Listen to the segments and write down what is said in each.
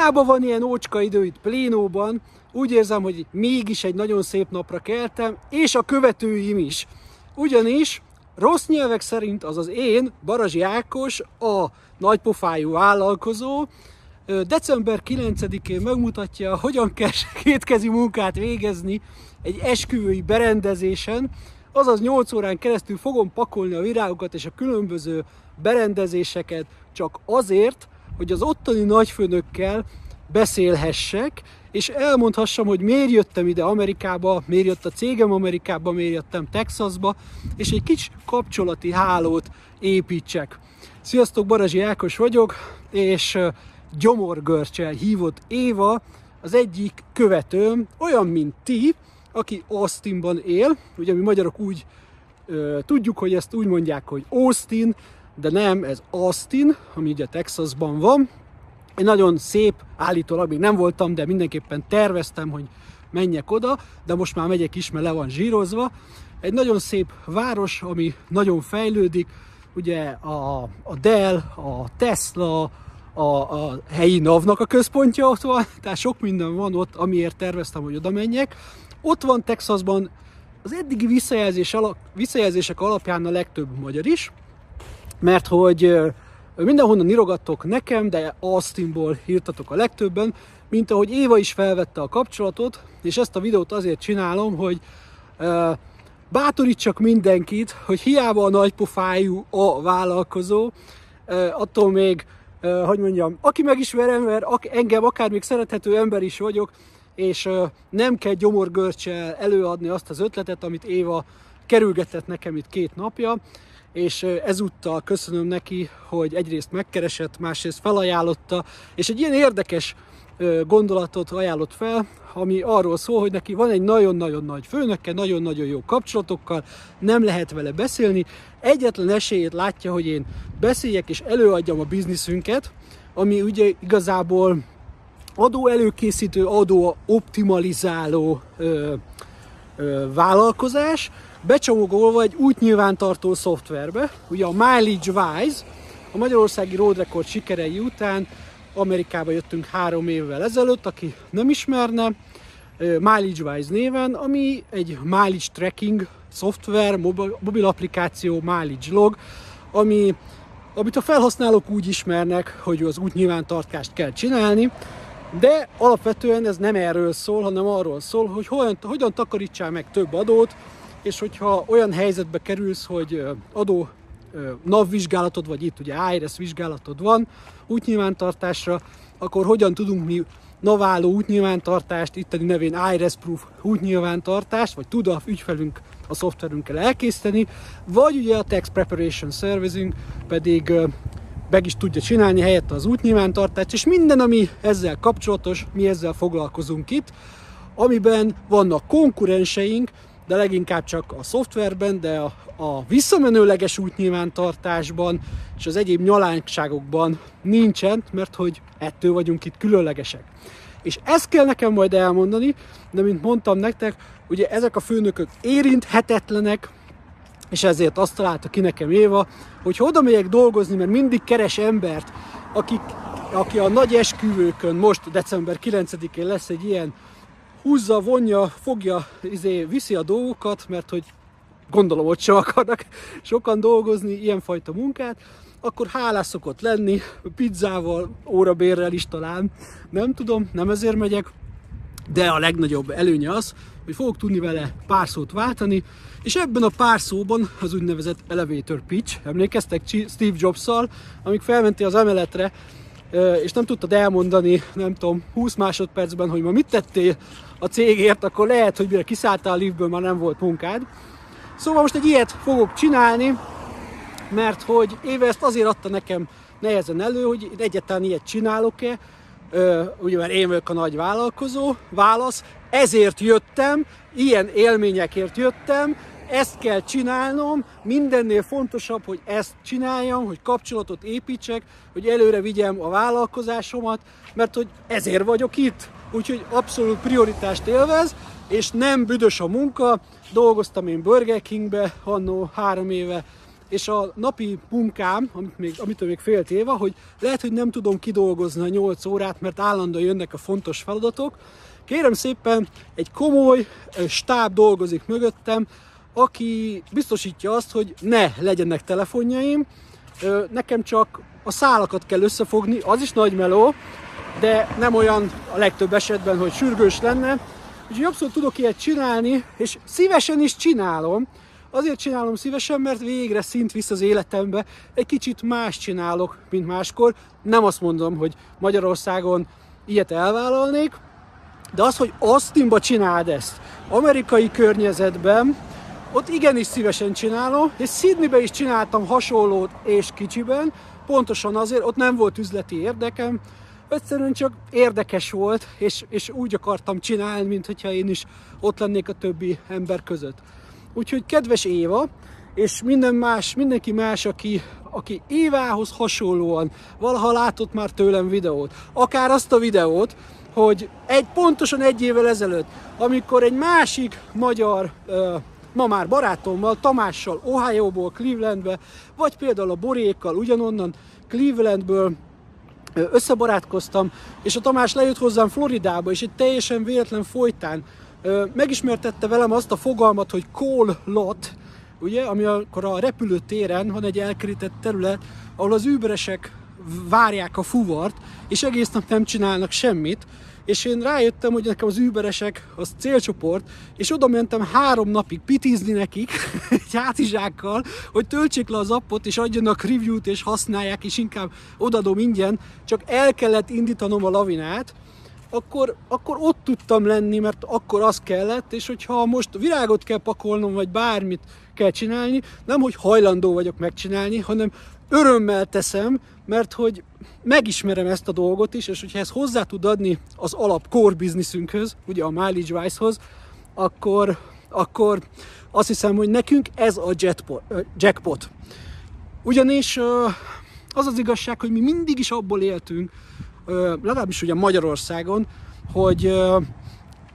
hiába van ilyen ócska idő itt Plénóban, úgy érzem, hogy mégis egy nagyon szép napra keltem, és a követőim is. Ugyanis rossz nyelvek szerint, azaz én, Barazsi Ákos, a nagypofájú vállalkozó, december 9-én megmutatja, hogyan kell kétkezi munkát végezni egy esküvői berendezésen, azaz 8 órán keresztül fogom pakolni a virágokat és a különböző berendezéseket csak azért, hogy az ottani nagyfőnökkel beszélhessek, és elmondhassam, hogy miért jöttem ide Amerikába, miért jött a cégem Amerikába, miért jöttem Texasba, és egy kis kapcsolati hálót építsek. Sziasztok, Barazsi Ákos vagyok, és gyomorgörcsel hívott Éva, az egyik követőm, olyan, mint ti, aki Austinban él, ugye mi magyarok úgy ö, tudjuk, hogy ezt úgy mondják, hogy Austin, de nem, ez Austin, ami ugye Texasban van. Egy nagyon szép, állítólag még nem voltam, de mindenképpen terveztem, hogy menjek oda, de most már megyek is, mert le van zsírozva. Egy nagyon szép város, ami nagyon fejlődik, ugye a, a Dell, a Tesla, a, a helyi NAV-nak a központja ott van, tehát sok minden van ott, amiért terveztem, hogy oda menjek. Ott van Texasban az eddigi visszajelzés alap, visszajelzések alapján a legtöbb magyar is, mert hogy mindenhonnan irogattok nekem, de Austinból írtatok a legtöbben, mint ahogy Éva is felvette a kapcsolatot, és ezt a videót azért csinálom, hogy bátorítsak mindenkit, hogy hiába a nagypofájú a vállalkozó, attól még, hogy mondjam, aki megismer ember, ak- engem akár még szerethető ember is vagyok, és nem kell gyomorgörcsel előadni azt az ötletet, amit Éva kerülgetett nekem itt két napja, és ezúttal köszönöm neki, hogy egyrészt megkeresett, másrészt felajánlotta, és egy ilyen érdekes gondolatot ajánlott fel, ami arról szól, hogy neki van egy nagyon-nagyon nagy főnöke, nagyon-nagyon jó kapcsolatokkal, nem lehet vele beszélni, egyetlen esélyét látja, hogy én beszéljek és előadjam a bizniszünket, ami ugye igazából adó előkészítő, adó optimalizáló ö, vállalkozás, becsomagolva egy útnyilvántartó szoftverbe. Ugye a Mileage Wise, a Magyarországi Road Record sikerei után Amerikába jöttünk három évvel ezelőtt, aki nem ismerne, Mileage Wise néven, ami egy mileage tracking szoftver, mobil applikáció, mileage log, ami, amit a felhasználók úgy ismernek, hogy az útnyilvántartást kell csinálni, de alapvetően ez nem erről szól, hanem arról szól, hogy hogyan, hogyan takarítsál meg több adót, és hogyha olyan helyzetbe kerülsz, hogy adó NAV vagy itt ugye IRS vizsgálatod van útnyilvántartásra, akkor hogyan tudunk mi naváló útnyilvántartást, itteni nevén IRS Proof útnyilvántartást, vagy tud a ügyfelünk a szoftverünkkel elkészíteni, vagy ugye a Tax Preparation Servicing pedig meg is tudja csinálni helyette az útnyilvántartást, és minden, ami ezzel kapcsolatos, mi ezzel foglalkozunk itt, amiben vannak konkurenseink, de leginkább csak a szoftverben, de a, a visszamenőleges útnyilvántartásban és az egyéb nyalánkságokban nincsen, mert hogy ettől vagyunk itt különlegesek. És ezt kell nekem majd elmondani, de mint mondtam nektek, ugye ezek a főnökök érinthetetlenek, és ezért azt találta ki nekem Éva, hogy ha oda megyek dolgozni, mert mindig keres embert, akik, aki a nagy esküvőkön, most december 9-én lesz egy ilyen, húzza, vonja, fogja, izé, viszi a dolgokat, mert hogy gondolom, hogy sem akarnak sokan dolgozni ilyenfajta munkát, akkor hálás szokott lenni, pizzával, órabérrel is talán, nem tudom, nem ezért megyek, de a legnagyobb előnye az, hogy fogok tudni vele pár szót váltani, és ebben a pár szóban az úgynevezett elevator pitch, emlékeztek Steve Jobs-szal, amíg felmentél az emeletre, és nem tudtad elmondani, nem tudom, 20 másodpercben, hogy ma mit tettél a cégért, akkor lehet, hogy mire kiszálltál a liftből, már nem volt munkád. Szóval most egy ilyet fogok csinálni, mert hogy éve ezt azért adta nekem nehezen elő, hogy egyáltalán ilyet csinálok-e, ugye mert én vagyok a nagy vállalkozó, válasz, ezért jöttem, ilyen élményekért jöttem, ezt kell csinálnom, mindennél fontosabb, hogy ezt csináljam, hogy kapcsolatot építsek, hogy előre vigyem a vállalkozásomat, mert hogy ezért vagyok itt. Úgyhogy abszolút prioritást élvez, és nem büdös a munka. Dolgoztam én Burger Kingbe annó három éve, és a napi munkám, amit még, amitől még félt éve, hogy lehet, hogy nem tudom kidolgozni a 8 órát, mert állandóan jönnek a fontos feladatok. Kérem szépen, egy komoly stáb dolgozik mögöttem, aki biztosítja azt, hogy ne legyenek telefonjaim, nekem csak a szálakat kell összefogni, az is nagy meló, de nem olyan a legtöbb esetben, hogy sürgős lenne. Úgyhogy abszolút tudok ilyet csinálni, és szívesen is csinálom. Azért csinálom szívesen, mert végre szint visz az életembe. Egy kicsit más csinálok, mint máskor. Nem azt mondom, hogy Magyarországon ilyet elvállalnék, de az, hogy Austinba csináld ezt, amerikai környezetben, ott igenis szívesen csinálom, és Sydneybe is csináltam hasonlót és kicsiben, pontosan azért, ott nem volt üzleti érdekem, egyszerűen csak érdekes volt, és, és úgy akartam csinálni, mint hogyha én is ott lennék a többi ember között. Úgyhogy kedves Éva, és minden más, mindenki más, aki, aki Évához hasonlóan valaha látott már tőlem videót, akár azt a videót, hogy egy pontosan egy évvel ezelőtt, amikor egy másik magyar ma már barátommal, Tamással, Ohio-ból, Clevelandbe, vagy például a Borékkal, ugyanonnan Clevelandből összebarátkoztam, és a Tamás lejött hozzám Floridába, és egy teljesen véletlen folytán megismertette velem azt a fogalmat, hogy call lot, ugye, ami akkor a repülőtéren van egy elkerített terület, ahol az überesek várják a fuvart, és egész nap nem csinálnak semmit, és én rájöttem, hogy nekem az überesek az célcsoport, és oda mentem három napig pitizni nekik egy hátizsákkal, hogy töltsék le az appot, és adjanak review-t, és használják, és inkább odadom ingyen, csak el kellett indítanom a lavinát, akkor, akkor ott tudtam lenni, mert akkor az kellett, és hogyha most virágot kell pakolnom, vagy bármit kell csinálni, nem hogy hajlandó vagyok megcsinálni, hanem örömmel teszem, mert hogy megismerem ezt a dolgot is, és hogyha ez hozzá tud adni az alap core businessünkhöz, ugye a Mileage Vice-hoz, akkor, akkor azt hiszem, hogy nekünk ez a jackpot. Ugyanis az az igazság, hogy mi mindig is abból éltünk, legalábbis ugye Magyarországon, hogy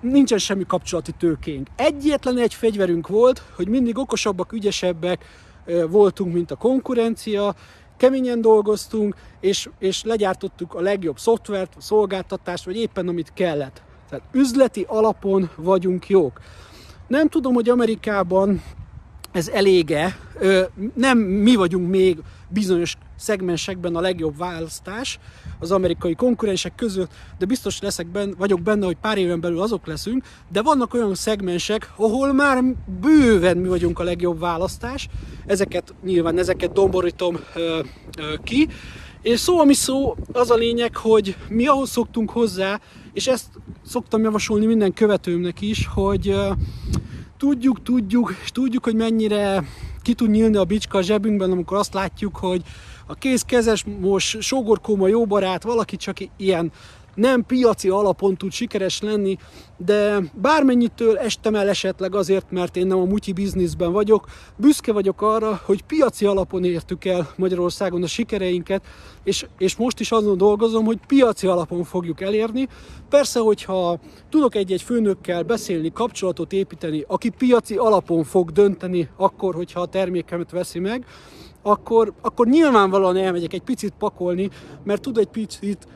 nincsen semmi kapcsolati tőkénk. Egyetlen egy fegyverünk volt, hogy mindig okosabbak, ügyesebbek voltunk, mint a konkurencia, keményen dolgoztunk, és, és legyártottuk a legjobb szoftvert, a szolgáltatást, vagy éppen amit kellett. Tehát üzleti alapon vagyunk jók. Nem tudom, hogy Amerikában ez elége, nem mi vagyunk még bizonyos szegmensekben a legjobb választás az amerikai konkurensek között, de biztos leszek benne, vagyok benne, hogy pár éven belül azok leszünk, de vannak olyan szegmensek, ahol már bőven mi vagyunk a legjobb választás, ezeket nyilván, ezeket domborítom ö, ö, ki, és szó, ami szó, az a lényeg, hogy mi ahhoz szoktunk hozzá, és ezt szoktam javasolni minden követőmnek is, hogy ö, tudjuk, tudjuk, és tudjuk, hogy mennyire ki tud nyílni a bicska a zsebünkben, amikor azt látjuk, hogy a kézkezes, most sógorkóma jó barát, valaki csak ilyen nem piaci alapon tud sikeres lenni, de bármennyitől estem el esetleg azért, mert én nem a mutyi bizniszben vagyok, büszke vagyok arra, hogy piaci alapon értük el Magyarországon a sikereinket, és, és most is azon dolgozom, hogy piaci alapon fogjuk elérni. Persze, hogyha tudok egy-egy főnökkel beszélni, kapcsolatot építeni, aki piaci alapon fog dönteni akkor, hogyha a termékemet veszi meg, akkor, akkor nyilvánvalóan elmegyek egy picit pakolni, mert tud egy picit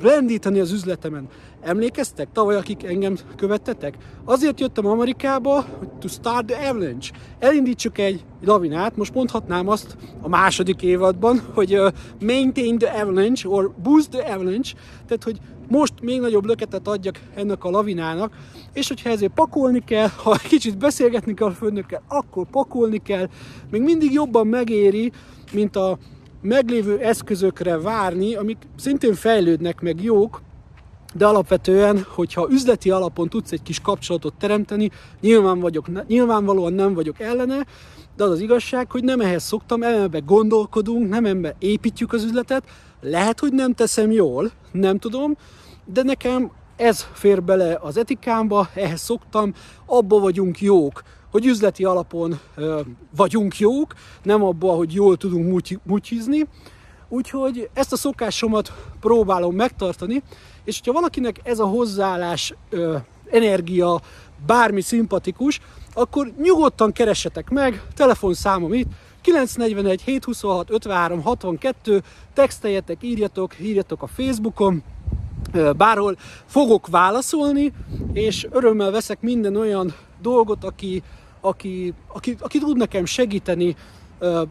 rendíteni az üzletemen. Emlékeztek tavaly, akik engem követtetek? Azért jöttem Amerikába, hogy to start the avalanche. Elindítsuk egy lavinát, most mondhatnám azt a második évadban, hogy uh, maintain the avalanche, or boost the avalanche, tehát hogy most még nagyobb löketet adjak ennek a lavinának, és hogyha ezért pakolni kell, ha kicsit beszélgetni kell a főnökkel, akkor pakolni kell, még mindig jobban megéri, mint a meglévő eszközökre várni, amik szintén fejlődnek meg jók, de alapvetően, hogyha üzleti alapon tudsz egy kis kapcsolatot teremteni, nyilván vagyok, nyilvánvalóan nem vagyok ellene, de az az igazság, hogy nem ehhez szoktam, ebben gondolkodunk, nem ebben építjük az üzletet, lehet, hogy nem teszem jól, nem tudom, de nekem ez fér bele az etikámba, ehhez szoktam, abba vagyunk jók, hogy üzleti alapon vagyunk jók, nem abban, hogy jól tudunk muty- mutyizni. Úgyhogy ezt a szokásomat próbálom megtartani, és hogyha valakinek ez a hozzáállás, energia, bármi szimpatikus, akkor nyugodtan keressetek meg, telefonszámom itt, 941 726 53 62, texteljetek, írjatok, írjatok a Facebookon, bárhol fogok válaszolni, és örömmel veszek minden olyan dolgot, aki, aki, aki, aki tud nekem segíteni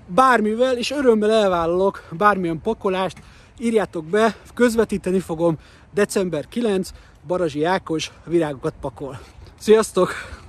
bármivel, és örömmel elvállalok bármilyen pakolást, írjátok be, közvetíteni fogom december 9, Barazsi Ákos virágokat pakol. Sziasztok!